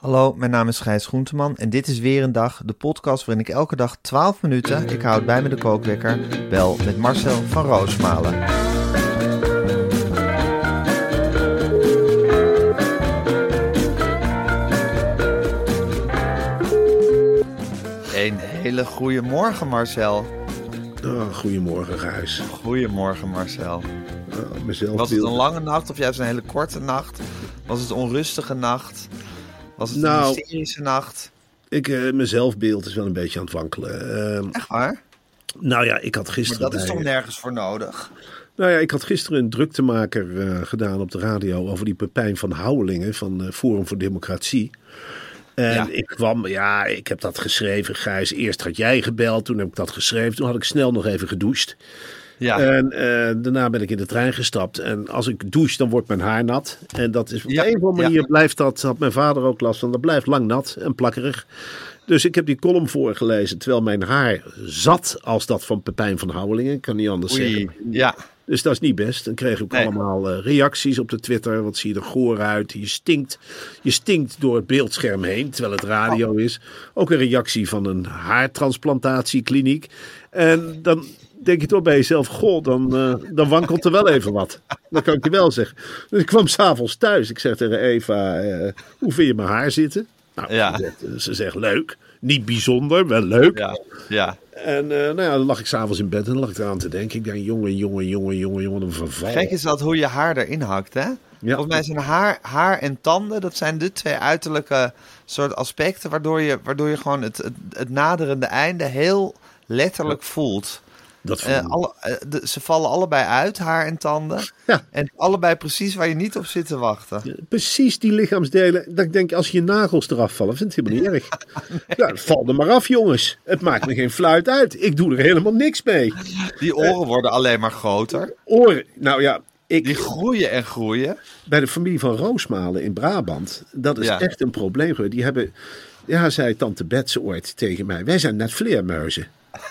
Hallo, mijn naam is Gijs Groenteman en dit is weer een dag, de podcast waarin ik elke dag 12 minuten, ik houd bij me de kookwekker, bel met Marcel van Roosmalen. Een hele goede morgen Marcel. Oh, goedemorgen, Gijs. Goedemorgen Marcel. Uh, mezelf Was het een lange nacht of juist een hele korte nacht? Was het een onrustige nacht? Was het Nou, een mysterische nacht? Ik, eh, mijn zelfbeeld is wel een beetje aan het wankelen. Ehm, Echt waar? nou ja, ik had Maar gisteren. dat is toch nergens voor nodig? Nou ja, ik had gisteren een druktemaker eh, gedaan op de radio over die Pepijn van Houwelingen van eh, Forum voor Democratie. En Ja. ik kwam, ja, ik heb dat geschreven, Gijs. Eerst had jij gebeld, toen heb ik dat geschreven. Toen had ik snel nog even gedoucht. Ja. En eh, daarna ben ik in de trein gestapt. En als ik douche, dan wordt mijn haar nat. En dat is op Ja, een of andere manier blijft dat, had mijn vader ook last van, dat blijft lang nat en plakkerig. Dus ik heb die column voorgelezen, terwijl mijn haar zat als dat van Pepijn van Houwelingen. Ik kan niet anders Oei. zeggen. Ja. Dus dat is niet best. Dan kreeg ik Nee. allemaal eh, reacties op de Twitter. Wat zie je er goor uit. Je stinkt, je stinkt door het beeldscherm heen, terwijl het radio Oh. is. Ook een reactie van een haartransplantatiekliniek. En dan denk je toch bij jezelf, goh, dan, eh, dan wankelt er wel even wat. Dat kan ik je wel zeggen. Dus ik kwam s'avonds thuis. Ik zeg tegen Eva, eh, hoe vind je mijn haar zitten? Nou, Ja. ze, zegt, ze zegt leuk. Niet bijzonder, wel leuk. Ja. Ja. En eh, nou ja, dan lag ik s'avonds in bed en dan lag ik eraan te denken. Ik denk, jongen, jongen, jongen, jongen, jongen, een verval. Kijk eens dat hoe je haar erin hakt, hè? Volgens mij zijn haar, haar en tanden, dat zijn de twee uiterlijke soort aspecten waardoor je, waardoor je gewoon het, het, het naderende einde heel letterlijk voelt. Dat Eh, alle, eh, de- ze vallen allebei uit, haar en tanden. Ja. En allebei precies waar je niet op zit te wachten. Precies die lichaamsdelen. Dat ik denk, als je nagels eraf vallen, vind ik het helemaal niet erg. Ja, val er maar af, jongens. Het maakt me geen fluit uit. Ik doe er helemaal niks mee. Die oren worden alleen maar groter. Oren, nou ja, Die ik, groeien en groeien. bij de familie van Roosmalen in Brabant, dat is Ja. echt een probleem. Die hebben, ja, zei tante Betse ooit tegen mij, wij zijn net vleermuizen.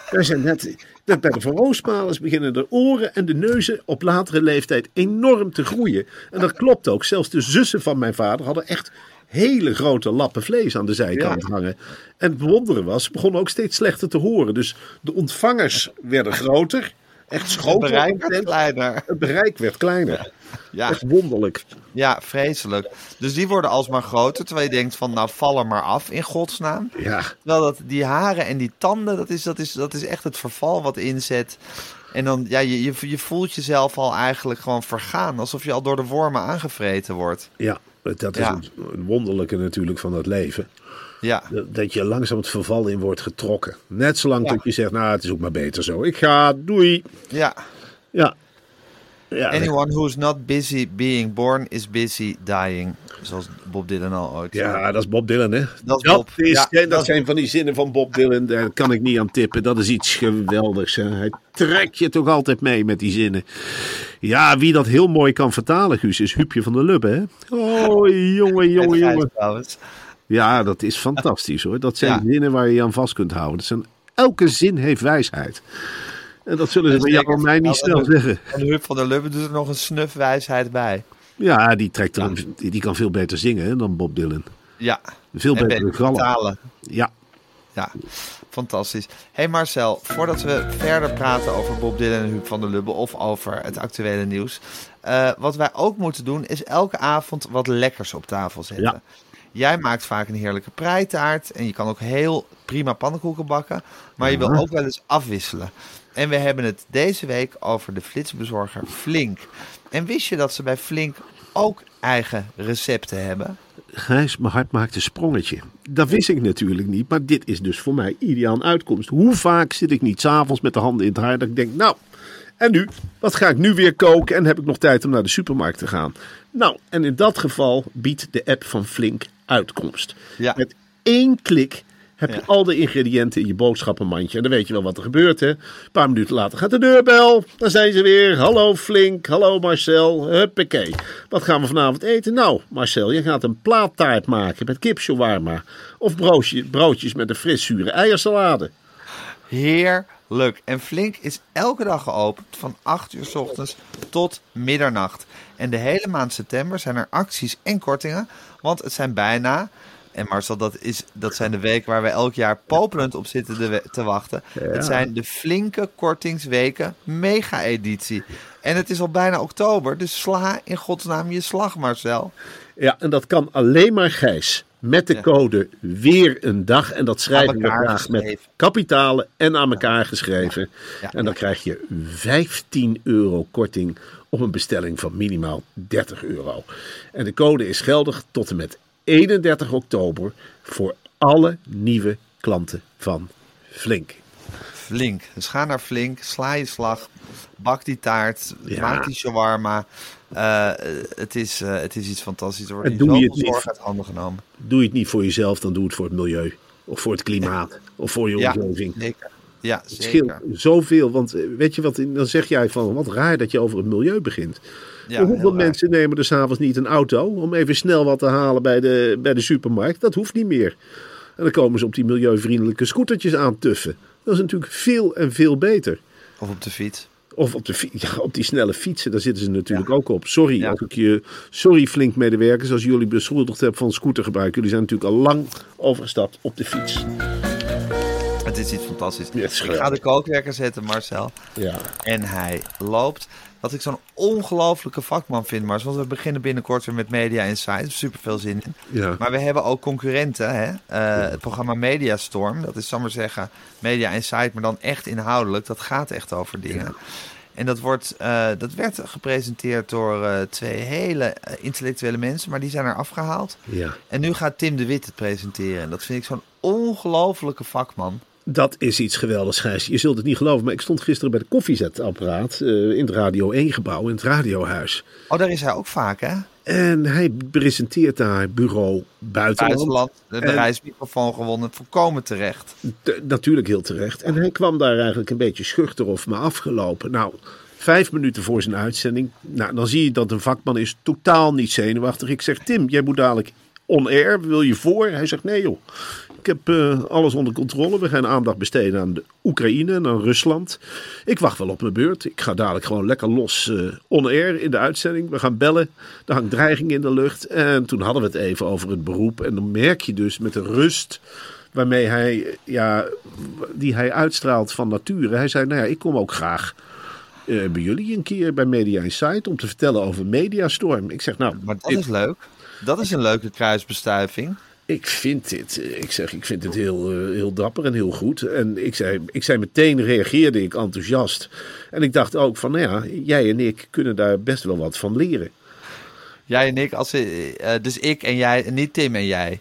Wij zijn net, dat bij de Van Roosmalens beginnen de oren en de neuzen op latere leeftijd enorm te groeien. En dat klopt ook. Zelfs de zussen van mijn vader hadden echt hele grote lappen vlees aan de zijkant Ja. hangen. En het bewonderen was, ze begonnen ook steeds slechter te horen. Dus de ontvangers werden groter. Echt Het schoten. bereik werd kleiner. Het bereik werd kleiner. Ja. Echt wonderlijk. Ja, vreselijk. Dus die worden alsmaar groter. Terwijl je denkt van, nou val er maar af in godsnaam. Ja, Terwijl dat, die haren en die tanden, dat is, dat, is, dat is echt het verval wat inzet. En dan, ja, je, je, je voelt jezelf al eigenlijk gewoon vergaan. Alsof je al door de wormen aangevreten wordt. ja. Dat is Ja. het wonderlijke natuurlijk van het leven. Ja, Dat- je langzaam het verval in wordt getrokken. Net zolang Ja. dat je zegt, nou het is ook maar beter zo. Ik ga, doei. ja. Ja. Ja Anyone who is not busy being born is busy dying. Zoals Bob Dylan al ooit. Ja, dat is Bob Dylan, hè? Dat is Bob. is, Ja, dat, zijn van die zinnen van Bob Dylan. Daar kan ik niet aan tippen. Dat is iets geweldigs. Hè? Hij trekt je toch altijd mee met die zinnen. Ja, wie dat heel mooi kan vertalen, Guus, is Huubje van der Lubbe, hè? Oh, jongen, En jongen, jongen. Ja, dat is fantastisch, hoor. Dat zijn Ja. zinnen waar je je aan vast kunt houden. Dat zijn, elke zin heeft wijsheid. En dat zullen ze van jou en mij niet snel zeggen. En Huub van der Lubbe doet er nog een snuf wijsheid bij. Ja, die, trekt die, kan veel beter zingen hè, dan Bob Dylan. Ja. Veel En beter gallen. Ja, Ja, fantastisch. hey Marcel, voordat we verder praten over Bob Dylan en Huub van der Lubbe of over het actuele nieuws. eh, wat wij ook moeten doen is elke avond wat lekkers op tafel zetten. Ja. Jij maakt vaak een heerlijke preitaart en je kan ook heel prima pannenkoeken bakken. Maar je wil ook wel eens afwisselen. En we hebben het deze week over de flitsbezorger Flink. En wist je dat ze bij Flink ook eigen recepten hebben? Gijs, mijn hart maakt een sprongetje. Dat wist ik natuurlijk niet, maar dit is dus voor mij ideaal uitkomst. Hoe vaak zit ik niet s'avonds met de handen in het haar dat ik denk, nou, en nu? Wat ga ik nu weer koken en heb ik nog tijd om naar de supermarkt te gaan? Nou, en in dat geval biedt de app van Flink uitkomst. Ja. Met één klik heb je al de ingrediënten in je boodschappenmandje. En dan weet je wel wat er gebeurt, hè. Een paar minuten later gaat de deurbel. Dan zijn ze weer. Hallo Flink, hallo Marcel. Huppakee. Wat gaan we vanavond eten? Nou, Marcel, je gaat een plaattaart maken met kipshawarma. Of broodje, broodjes met een friszure eiersalade. Heerlijk. En Flink is elke dag geopend van 8 uur s ochtends tot middernacht. En de hele maand september zijn er acties en kortingen. Want het zijn bijna, en Marcel, dat, is, dat zijn de weken waar we elk jaar popelend op zitten de te wachten. Het zijn de flinke kortingsweken mega-editie. En het is al bijna oktober, dus sla in godsnaam je slag, Marcel. Ja, en dat kan alleen maar Gijs. Met de Ja. code weer een dag. En dat schrijven we elkaar graag met kapitalen en aan elkaar geschreven. Ja. En dan krijg je 15 euro korting op een bestelling van minimaal 30 euro. En de code is geldig tot en met 31 oktober voor alle nieuwe klanten van Flink. Flink. Dus ga naar Flink, sla je slag, bak die taart, Ja. maak die shawarma. Eh, het, is, eh, het is iets fantastisch. Er wordt En doe je het niet- uit handen genomen. Doe je het niet voor jezelf, dan doe het voor het milieu. Of voor het klimaat. Of voor je Ja, omgeving. zeker. Ja, Het scheelt zeker. zoveel, want eh, weet je wat, dan zeg jij van wat raar dat je over het milieu begint. Ja, hoeveel raar. mensen nemen er s'avonds niet een auto om even snel wat te halen bij de, bij de supermarkt? Dat hoeft niet meer. En dan komen ze op die milieuvriendelijke scootertjes aantuffen. Dat is natuurlijk veel en veel beter. Of op de fiets. Of op, de, ja, op die snelle fietsen, daar zitten ze natuurlijk ook op. Sorry, Ja. als ik je, sorry flink medewerkers als jullie beschuldigd hebben van scootergebruik. Jullie zijn natuurlijk al lang overgestapt op de fiets. Het is iets fantastisch. Ik ga de kookwerker zetten, Marcel. Ja. En hij loopt. Wat ik zo'n ongelofelijke vakman vind, Mars. Want we beginnen binnenkort weer met Media Insight. Super veel zin in. Ja. Maar we hebben ook concurrenten. Hè? Eh, Het programma Media Storm. Dat is, zal maar zeggen, Media Insight. Maar dan echt inhoudelijk. Dat gaat echt over dingen. En dat, wordt, eh, dat werd gepresenteerd door eh, twee hele intellectuele mensen. Maar die zijn er afgehaald. ja. En nu gaat Tim de Wit het presenteren. En dat vind ik zo'n ongelofelijke vakman. Dat is iets geweldigs, Gijs. Je zult het niet geloven, maar ik stond gisteren bij de koffiezetapparaat eh, in het Radio 1 gebouw, in het radiohuis. Oh, daar is hij ook vaak, hè? En hij presenteert daar bureau buitenland. Buitenland, de En- reismicrofoon gewonnen, volkomen terecht. Te- natuurlijk heel terecht. En hij kwam daar eigenlijk een beetje schuchter of me afgelopen. Nou, vijf minuten voor zijn uitzending. Nou, dan zie je dat een vakman is totaal niet zenuwachtig. Ik zeg, Tim, jij moet dadelijk on-air. Wil je voor? Hij zegt, nee joh. Ik heb eh, alles onder controle. We gaan aandacht besteden aan de Oekraïne en aan Rusland. Ik wacht wel op mijn beurt. Ik ga dadelijk gewoon lekker los eh, on-air in de uitzending. We gaan bellen. Er hangt dreiging in de lucht. En toen hadden we het even over het beroep. En dan merk je dus met de rust waarmee hij, ja, die hij uitstraalt van nature. Hij zei, nou ja, ik kom ook graag eh, bij jullie een keer bij Media Insight om te vertellen over Mediastorm. Ik zeg, nou, Maar dat ik, is leuk. Dat is een leuke kruisbestuiving. Ik vind dit, eh, ik zeg, ik vind het heel, eh, heel dapper en heel goed. En ik zei, ik zei meteen, reageerde ik enthousiast. En ik dacht ook van, nou ja, jij en ik kunnen daar best wel wat van leren. Jij en ik, als, eh, dus ik en jij, niet Tim en jij.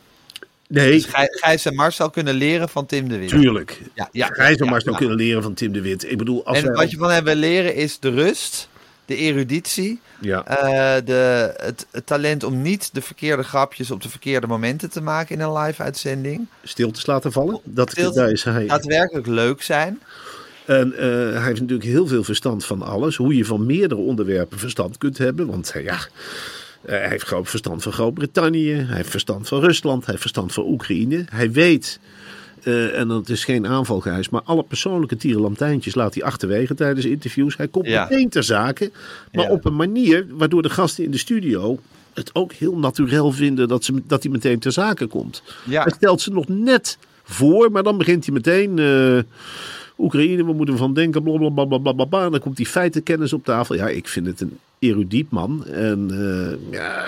Nee, Dus Gij- Gijs en Marcel kunnen leren van Tim de Wit. tuurlijk. Ja, ja, Gijs en ja, Marcel ja. kunnen leren van Tim de Wit. Ik bedoel, als En wij- wat je van hebben leren is de rust, de eruditie, Ja. eh, de, het, het talent om niet de verkeerde grapjes op de verkeerde momenten te maken in een live uitzending. stiltes laten vallen. Dat, Stilte- daar is hij. Daadwerkelijk leuk zijn. En eh, hij heeft natuurlijk heel veel verstand van alles. Hoe je van meerdere onderwerpen verstand kunt hebben. Want eh, ja, hij heeft groot verstand van Groot-Brittannië. Hij heeft verstand van Rusland. Hij heeft verstand van Oekraïne. Hij weet, eh, en dat is geen aanvalgehuis, maar alle persoonlijke tierenlantijntjes laat hij achterwege tijdens interviews. Hij komt Ja. meteen ter zake, maar Ja. op een manier waardoor de gasten in de studio het ook heel natuurlijk vinden dat, ze, dat hij meteen ter zake komt. Ja. Hij stelt ze nog net voor, maar dan begint hij meteen. eh, Oekraïne, we moeten ervan denken, blablabla. En dan komt die feitenkennis op tafel. Ja, ik vind het een erudiet man. En eh, ja,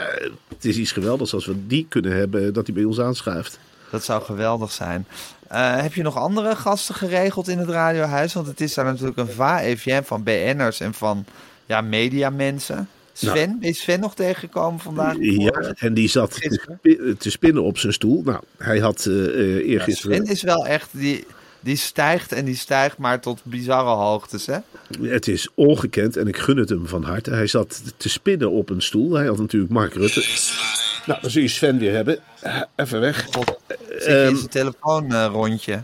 het is iets geweldigs als we die kunnen hebben, dat hij bij ons aanschuift. Dat zou geweldig zijn. Eh, heb je nog andere gasten geregeld in het radiohuis? Want het is daar natuurlijk een va-EVM van BN'ers en van ja, mediamensen. Sven, is Sven nog tegengekomen vandaag? Ja, en die zat te, spinnen op zijn stoel. Nou, hij had Ja, eergisteren... Sven is wel echt, die, die stijgt en die stijgt maar tot bizarre hoogtes, hè? Het is ongekend en ik gun het hem van harte. Hij zat te spinnen op een stoel. Hij had natuurlijk Mark Rutte. Nou, dan zul je Sven weer hebben. Eh, Even weg. God, zit je Ehm, in zijn telefoon eh, rondje.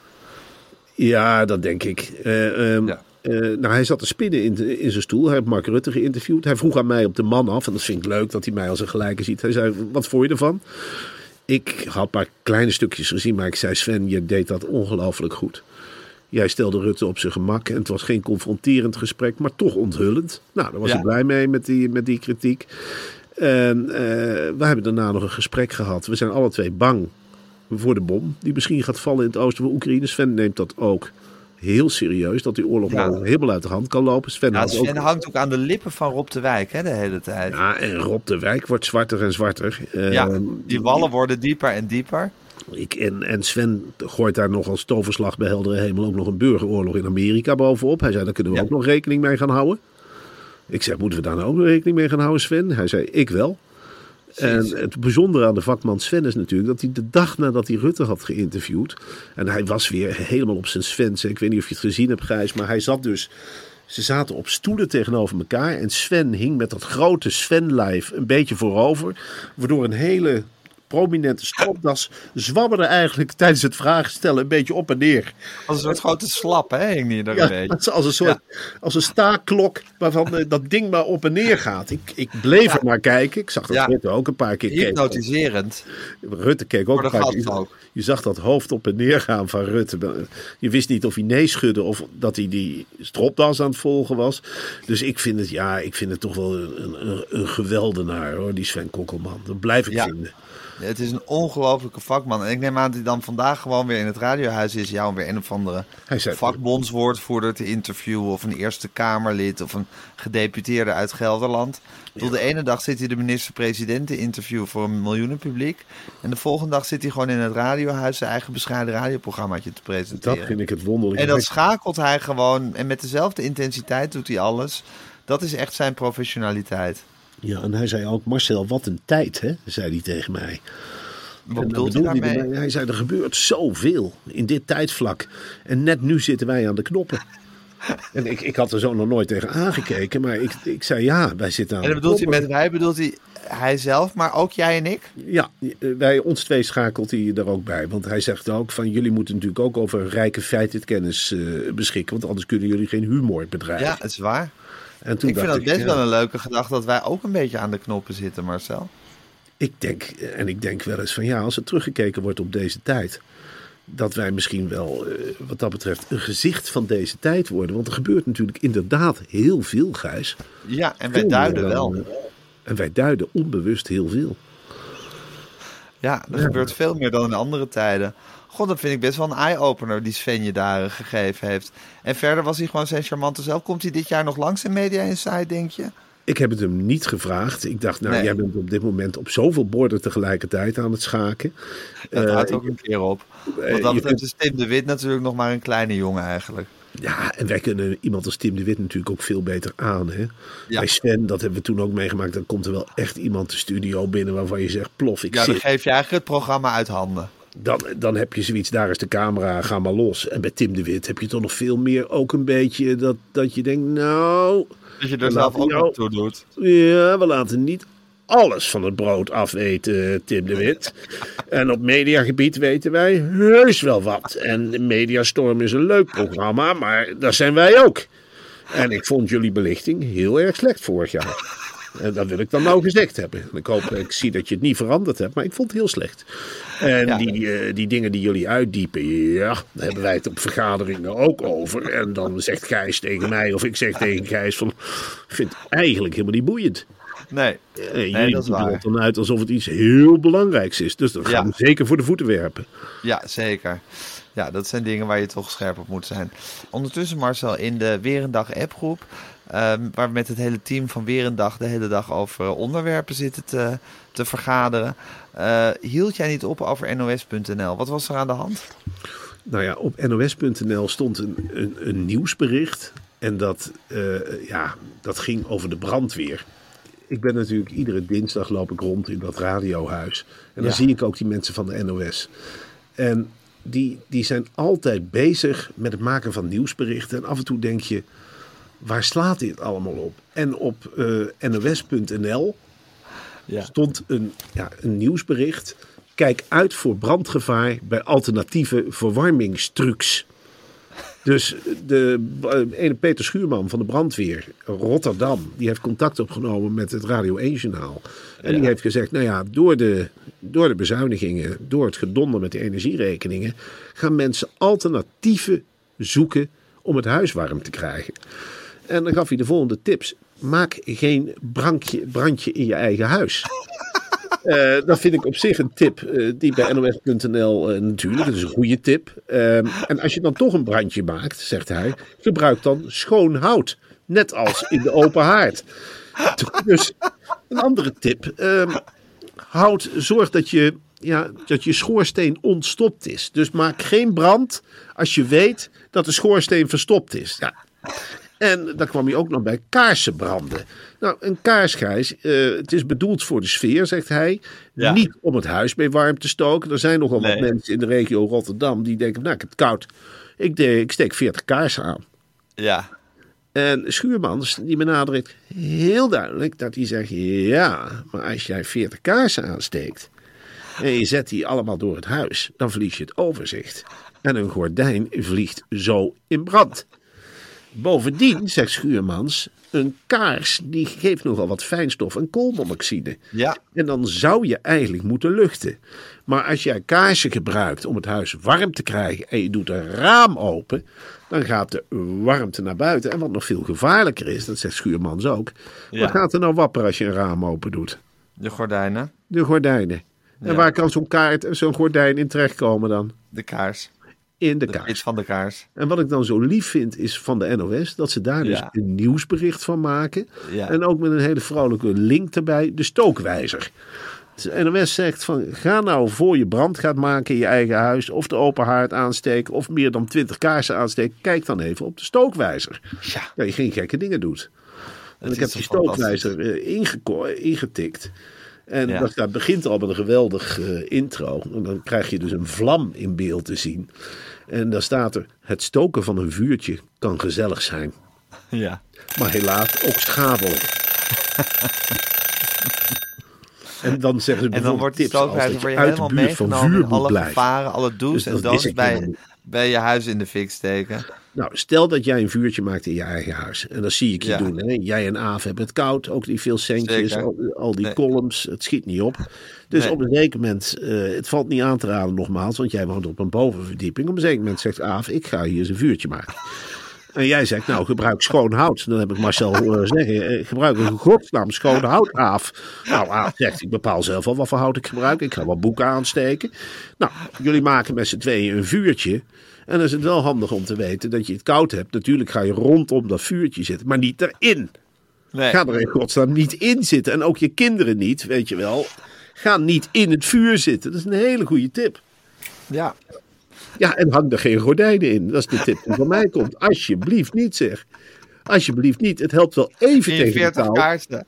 Ja, dat denk ik. Eh, ehm, Ja. eh, nou, hij zat te spinnen in, de- in zijn stoel. Hij heeft Mark Rutte geïnterviewd. Hij vroeg aan mij op de man af. En dat vind ik leuk dat hij mij als een gelijke ziet. Hij zei, wat vond je ervan? Ik had paar kleine stukjes gezien. Maar ik zei, Sven, je deed dat ongelooflijk goed. Jij stelde Rutte op zijn gemak. En het was geen confronterend gesprek, maar toch onthullend. Nou, daar was Ja. ik blij mee met die, met die kritiek. En eh, we hebben daarna nog een gesprek gehad. We zijn alle twee bang voor de bom die misschien gaat vallen in het oosten van Oekraïne. Sven neemt dat ook heel serieus, dat die oorlog Ja. wel helemaal uit de hand kan lopen. Sven, Ja, ook- hangt ook aan de lippen van Rob de Wijk, hè, de hele tijd. ja, en Rob de Wijk wordt zwarter en zwarter. Ja, Ehm, die wallen worden dieper en dieper. Ik, en, en Sven gooit daar nog als toverslag bij heldere hemel ook nog een burgeroorlog in Amerika bovenop. Hij zei, daar kunnen we Ja. ook nog rekening mee gaan houden. Ik zeg, moeten we daar nou ook nog rekening mee gaan houden, Sven? Hij zei, ik wel. En het bijzondere aan de vakman Sven is natuurlijk dat hij de dag nadat hij Rutte had geïnterviewd. En hij was weer helemaal op zijn Svens. Ik weet niet of je het gezien hebt, Gijs, maar hij zat dus. Ze zaten op stoelen tegenover elkaar. En Sven hing met dat grote Sven-lijf een beetje voorover. Waardoor een hele prominente stropdas zwabberde eigenlijk tijdens het vragen stellen een beetje op en neer. Als een soort grote slap, hè, hing die er Ja, een beetje. als een soort als een staakklok waarvan eh, dat ding maar op en neer gaat. Ik, ik bleef er naar kijken. Ik zag dat. Rutte ook een paar keer keek. Hypnotiserend. Rutte keek ook een paar keer. ook. Je zag dat hoofd op en neer gaan van Rutte. Je wist niet of hij nee schudde of dat hij die stropdas aan het volgen was. Dus ik vind het, ja, ik vind het toch wel een, een, een geweldenaar hoor, die Sven Kokkelman. Dat blijf ik vinden. Het is een ongelofelijke vakman. En ik neem aan dat hij dan vandaag gewoon weer in het radiohuis is. Ja, om weer een of andere vakbondswoordvoerder te interviewen. Of een Eerste Kamerlid. Of een gedeputeerde uit Gelderland. Bedoel, De ene dag zit hij de minister-president te interviewen voor een miljoenenpubliek. En de volgende dag zit hij gewoon in het radiohuis zijn eigen bescheiden radioprogrammaatje te presenteren. Dat vind ik het wonderlijk. En dat schakelt hij gewoon. En met dezelfde intensiteit doet hij alles. Dat is echt zijn professionaliteit. Ja, en hij zei ook, Marcel, wat een tijd, hè? zei hij tegen mij. Wat bedoelt hij daarmee? Hij zei, er gebeurt zoveel in dit tijdvlak. En net nu zitten wij aan de knoppen. En ik, ik had er zo nog nooit tegen aangekeken, maar ik, ik zei ja, wij zitten aan En dan bedoelt hij met wij, bedoelt hij hij zelf, maar ook jij en ik? Ja, wij, ons twee schakelt hij er ook bij. Want hij zegt ook van jullie moeten natuurlijk ook over rijke feitenkennis eh beschikken. Want anders kunnen jullie geen humor bedrijven. Ja, het is waar. En toen Ik vind dat best ja, wel een leuke gedachte dat wij ook een beetje aan de knoppen zitten, Marcel. Ik denk, en ik denk wel eens van ja, als er teruggekeken wordt op deze tijd. Dat wij misschien wel, eh, wat dat betreft, een gezicht van deze tijd worden. Want er gebeurt natuurlijk inderdaad heel veel, Gijs. Ja, en wij duiden dan, wel. eh, En wij duiden onbewust heel veel. Ja, er gebeurt veel meer dan in andere tijden. God, dat vind ik best wel een eye-opener die Sven je daar eh, gegeven heeft. En verder was hij gewoon zijn charmante zelf. Komt hij dit jaar nog langs in Media Insight, denk je? Ik heb het hem niet gevraagd. Ik dacht, nou, Nee. jij bent op dit moment op zoveel borden tegelijkertijd aan het schaken. Dat Eh, houdt ook een keer op. eh, Want dat betreft is Tim de Wit natuurlijk nog maar een kleine jongen eigenlijk. Ja, en wij kunnen iemand als Tim de Wit natuurlijk ook veel beter aan. Hè? Ja. Bij Sven, dat hebben we toen ook meegemaakt. Dan komt er wel echt iemand de studio binnen waarvan je zegt, plof, ik Ja, dan zit. geef je eigenlijk het programma uit handen. Dan, dan heb je zoiets, daar is de camera, ga maar los. En bij Tim de Wit heb je toch nog veel meer ook een beetje dat, dat je denkt, nou, Dat je er zelf ook jou- toe doet. ja, we laten niet alles van het brood afeten, Tim de Wit. En op mediagebied weten wij heus wel wat. En Mediastorm is een leuk programma, maar daar zijn wij ook. En ik vond jullie belichting heel erg slecht vorig jaar. En dat wil ik dan nou gezegd hebben. En ik hoop, ik zie dat je het niet veranderd hebt, maar ik vond het heel slecht. En Ja. die, eh, die dingen die jullie uitdiepen, ja, daar hebben wij het op vergaderingen ook over. En dan zegt Gijs tegen mij, of ik zeg tegen Gijs van, ik vind het eigenlijk helemaal niet boeiend. Nee, Eh, nee jullie dat is doen waar. het dan uit alsof het iets heel belangrijks is. Dus dat gaan Ja. we zeker voor de voeten werpen. Ja, zeker. Ja, dat zijn dingen waar je toch scherp op moet zijn. Ondertussen, Marcel, in de Weer een Dag appgroep... ehm, waar we met het hele team van Weer een Dag de hele dag over onderwerpen zitten te, te vergaderen... eh, hield jij niet op over nos.nl? Wat was er aan de hand? Nou ja, op nos.nl stond een, een, een nieuwsbericht. En dat, eh, ja, dat ging over de brandweer. ik ben natuurlijk iedere dinsdag loop ik rond in dat radiohuis. En dan Ja. zie ik ook die mensen van de NOS. En die, die zijn altijd bezig met het maken van nieuwsberichten. En af en toe denk je, waar slaat dit allemaal op? En op eh, nos.nl Ja. stond een, ja, een nieuwsbericht. Kijk uit voor brandgevaar bij alternatieve verwarmingstrucs. Dus de eh, ene Peter Schuurman van de brandweer Rotterdam, die heeft contact opgenomen met het Radio 1-journaal. En die heeft gezegd, nou ja, door de, door de bezuinigingen, door het gedonder met de energierekeningen, gaan mensen alternatieven zoeken om het huis warm te krijgen. En dan gaf hij de volgende tips. Maak geen brandje, brandje in je eigen huis. Eh, dat vind ik op zich een tip eh, die bij nos.nl eh, natuurlijk, dat is een goede tip. Ehm, en als je dan toch een brandje maakt, zegt hij, gebruik dan schoon hout. Net als in de open haard. Dus een andere tip. ehm, hout, zorg dat je, ja, dat je schoorsteen ontstopt is. Dus maak geen brand als je weet dat de schoorsteen verstopt is. Ja, en dan kwam hij ook nog bij kaarsen branden. Nou, een kaars, Gijs, eh, het is bedoeld voor de sfeer, zegt hij. Ja. Niet om het huis mee warm te stoken. Er zijn nogal wat mensen in de regio Rotterdam die denken, nou, ik heb het koud. Ik, de, ik steek 40 kaarsen aan. Ja. En Schuurmans, die benadrukt heel duidelijk dat hij zegt, ja, maar als jij 40 kaarsen aansteekt en je zet die allemaal door het huis, dan verlies je het overzicht. En een gordijn vliegt zo in brand. Bovendien, zegt Schuurmans, een kaars die geeft nogal wat fijnstof en koolmonoxide. Ja. En dan zou je eigenlijk moeten luchten. Maar als jij kaarsen gebruikt om het huis warm te krijgen en je doet een raam open, dan gaat de warmte naar buiten. En wat nog veel gevaarlijker is, dat zegt Schuurmans ook, Ja. wat gaat er nou wapperen als je een raam open doet? De gordijnen. De gordijnen. En Ja. waar kan zo'n kaart, zo'n gordijn in terechtkomen dan? De kaars. In de pits van de kaars. En wat ik dan zo lief vind is van de NOS dat ze daar dus Ja. een nieuwsbericht van maken. Ja. En ook met een hele vrolijke link erbij, de stookwijzer. De NOS zegt van ga nou voor je brand gaat maken in je eigen huis of de open haard aansteken of meer dan 20 kaarsen aansteken. Kijk dan even op de stookwijzer. Ja. Dat je geen gekke dingen doet. En Het ik heb die stookwijzer eh, ingetikt. En Ja. dat, dat begint al met een geweldig eh, intro. En dan krijg je dus een vlam in beeld te zien. En dan staat er: Het stoken van een vuurtje kan gezellig zijn. Ja. Maar helaas ook schadelijk. en dan zeggen ze En dan wordt tips als dat je uit de buurt van meegenomen vuur moet alle blijven. gevaren, alle do's Dus en don'ts bij, bij je huis in de fik steken. Nou, stel dat jij een vuurtje maakt in je eigen huis. En dat zie ik je Ja. doen. Hè? Jij en Aaf hebben het koud. Ook die veel centjes. Al, al die Nee. columns. Het schiet niet op. Dus Nee. op een zeker moment. eh, het valt niet aan te raden nogmaals. Want jij woont op een bovenverdieping. Op een zeker moment zegt Aaf. Ik ga hier eens een vuurtje maken. En jij zegt, nou, gebruik schoon hout. Dan heb ik Marcel horen zeggen, eh, gebruik in godsnaam schoon hout, Aaf. Nou, Aaf zegt, ik bepaal zelf al wat voor hout ik gebruik. Ik ga wat boeken aansteken. Nou, jullie maken met z'n tweeën een vuurtje. En dan is het wel handig om te weten dat je het koud hebt. Natuurlijk ga je rondom dat vuurtje zitten, maar niet erin. Nee. Ga er in godsnaam niet in zitten. En ook je kinderen niet, weet je wel. Ga niet in het vuur zitten. Dat is een hele goede tip. Ja. Ja, en hang er geen gordijnen in. Dat is de tip die van mij komt. Alsjeblieft niet, zeg. Alsjeblieft niet. Het helpt wel even tegen de 40 kou. kaarsen.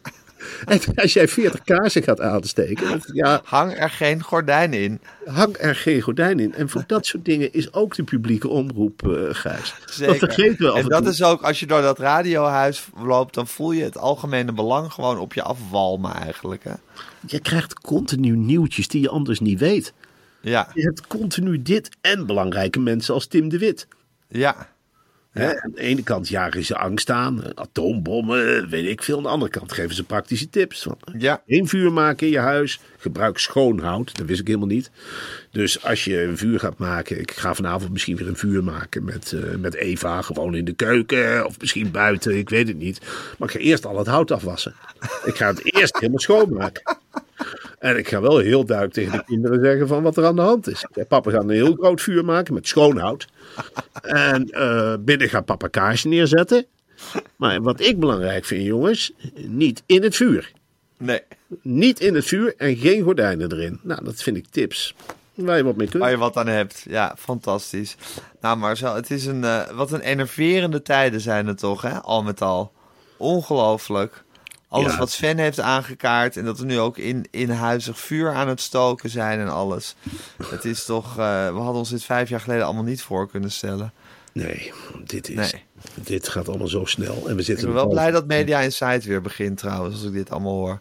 En als jij 40 kaarsen gaat aansteken, dat- ja, Hang er geen gordijnen in. hang er geen gordijn in. En voor dat soort dingen is ook de publieke omroep, Gijs. Zeker. Dat vergeten we en en dat toe. is ook, als je door dat radiohuis loopt, dan voel je het algemene belang gewoon op je afwalmen eigenlijk. Hè? Je krijgt continu nieuwtjes die je anders niet weet. Ja, Je hebt continu dit en belangrijke mensen als Tim de Wit. ja, Hè, aan de ene kant jagen ze angst aan, eh, atoombommen, weet ik veel. Aan de andere kant geven ze praktische tips. Van, ja. geen vuur maken in je huis, gebruik schoon hout. Dat wist ik helemaal niet. Dus als je een vuur gaat maken, ik ga vanavond misschien weer een vuur maken met, eh, met Eva, gewoon in de keuken of misschien buiten, ik weet het niet. Maar ik ga eerst al het hout afwassen. Ik ga het eerst helemaal schoonmaken. En ik ga wel heel duidelijk tegen de kinderen zeggen van wat er aan de hand is. Papa gaat een heel groot vuur maken met schoon hout. En eh, binnen gaat papa kaarsen neerzetten. Maar wat ik belangrijk vind, jongens, niet in het vuur. Nee, Niet in het vuur en geen gordijnen erin. Nou, dat vind ik tips. Waar je wat mee kunt. waar je wat aan hebt. Ja, fantastisch. Nou Marcel, het is een, eh, wat een enerverende tijden zijn het toch, hè? Al met al. Ongelooflijk. Alles Ja. wat Sven heeft aangekaart. En dat we nu ook in, in huizig vuur aan het stoken zijn en alles. Het is toch... eh, we hadden ons dit vijf jaar geleden allemaal niet voor kunnen stellen. Nee, dit, is, Nee. dit gaat allemaal zo snel. En we Ik zitten ben wel blij dat Media Insight weer begint trouwens, als ik dit allemaal hoor.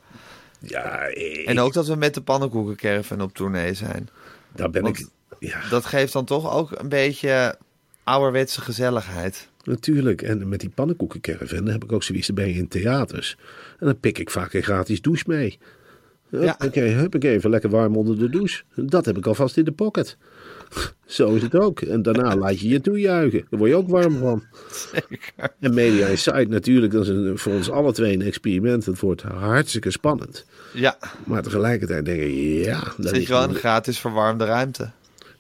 Ja, ik- En ook dat we met de pannenkoekencaravan op tournee zijn. daar ben want- ik... Ja, Dat geeft dan toch ook een beetje ouderwetse gezelligheid. Natuurlijk. En met die pannenkoekencaravan heb ik ook zoiets erbij in theaters. En dan pik ik vaak een gratis douche mee. Huppakee, huppakee, even lekker warm onder de douche. Dat heb ik alvast in de pocket. Zo is het ook. En daarna laat je je toejuichen. Daar word je ook warm van. Zeker. En Media Insight natuurlijk, dat is een, voor ons alle twee een experiment. Het wordt hartstikke spannend. Ja, Maar tegelijkertijd denk ik, ja, dat zit is je wel in een gratis verwarmde ruimte.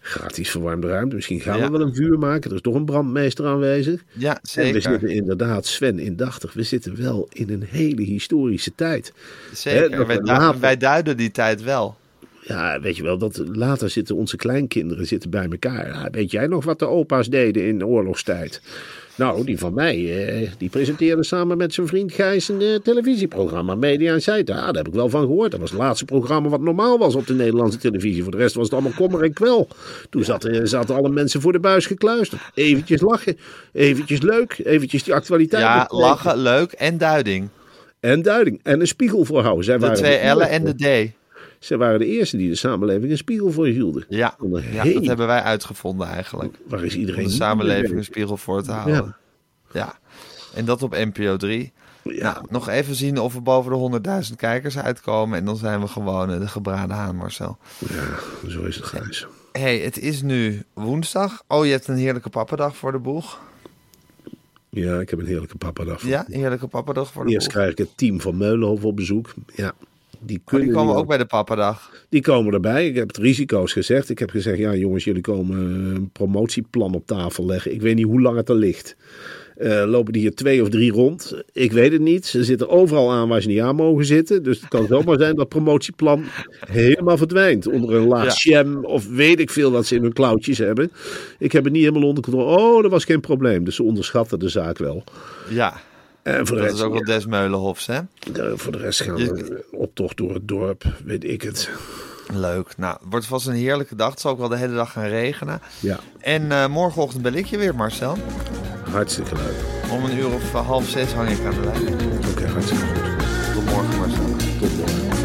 Gratis verwarmde ruimte. Misschien gaan Ja. we wel een vuur maken. Er is toch een brandmeester aanwezig. Ja, En we zeker. zitten inderdaad, Sven, indachtig. We zitten wel in een hele historische tijd. Zeker. later- wij duiden die tijd wel. Ja, weet je wel, dat later zitten onze kleinkinderen zitten bij elkaar. Ja, weet jij nog wat de opa's deden in de oorlogstijd? Nou, die van mij, eh, die presenteerde samen met zijn vriend Gijs een eh, televisieprogramma, Media Insight. Ja, daar heb ik wel van gehoord. Dat was het laatste programma wat normaal was op de Nederlandse televisie. Voor de rest was het allemaal kommer en kwel. Toen zaten, zaten alle mensen voor de buis gekluisterd. Eventjes lachen, eventjes leuk, eventjes die actualiteit. Ja, lachen, leuk en duiding. En duiding. En een spiegel voorhouden. Zij De waren twee L'en en de D. Zij waren de eerste die de samenleving een spiegel voor hielden. Ja, ja dat hebben wij uitgevonden eigenlijk. Waar is Om iedereen? de samenleving een spiegel voor te houden. Ja. En dat op NPO 3. Ja. Nou, nog even zien of we boven de 100.000 kijkers uitkomen. En dan zijn we gewoon eh, de gebraden haan, Marcel. Ja, zo is het, Gijs. hey, het is nu woensdag. Oh, je hebt een heerlijke pappadag voor de boeg. Ja, ik heb een heerlijke pappadag. Ja, heerlijke pappadag voor de Eerst boeg. krijg ik het team van Meulenhof op bezoek. Ja, die kunnen die komen ook bij de pappadag. Die komen erbij. Ik heb het risico's gezegd. Ik heb gezegd, ja jongens, jullie komen een promotieplan op tafel leggen. Ik weet niet hoe lang het er ligt. Eh, lopen die hier twee of drie rond? Ik weet het niet. Ze zitten overal aan waar ze niet aan mogen zitten. Dus het kan zomaar zijn dat promotieplan helemaal verdwijnt. Onder een laag Ja. sham of weet ik veel wat ze in hun klauwtjes hebben. Ik heb het niet helemaal onder controle. Oh, dat was geen probleem. Dus ze onderschatten de zaak wel. Ja, En voor de dat rest, is ook wel Des Meulenhofs, hè? ja, voor de rest gaan Je- optocht door het dorp. Weet ik het. Leuk. Nou, het wordt vast een heerlijke dag. Het zal ook wel de hele dag gaan regenen. Ja, En eh, morgenochtend bel ik je weer, Marcel. hartstikke leuk. Om een uur of half zes hang ik aan de lijn. Oké, hartstikke goed. Tot morgen, Marcel. Tot morgen.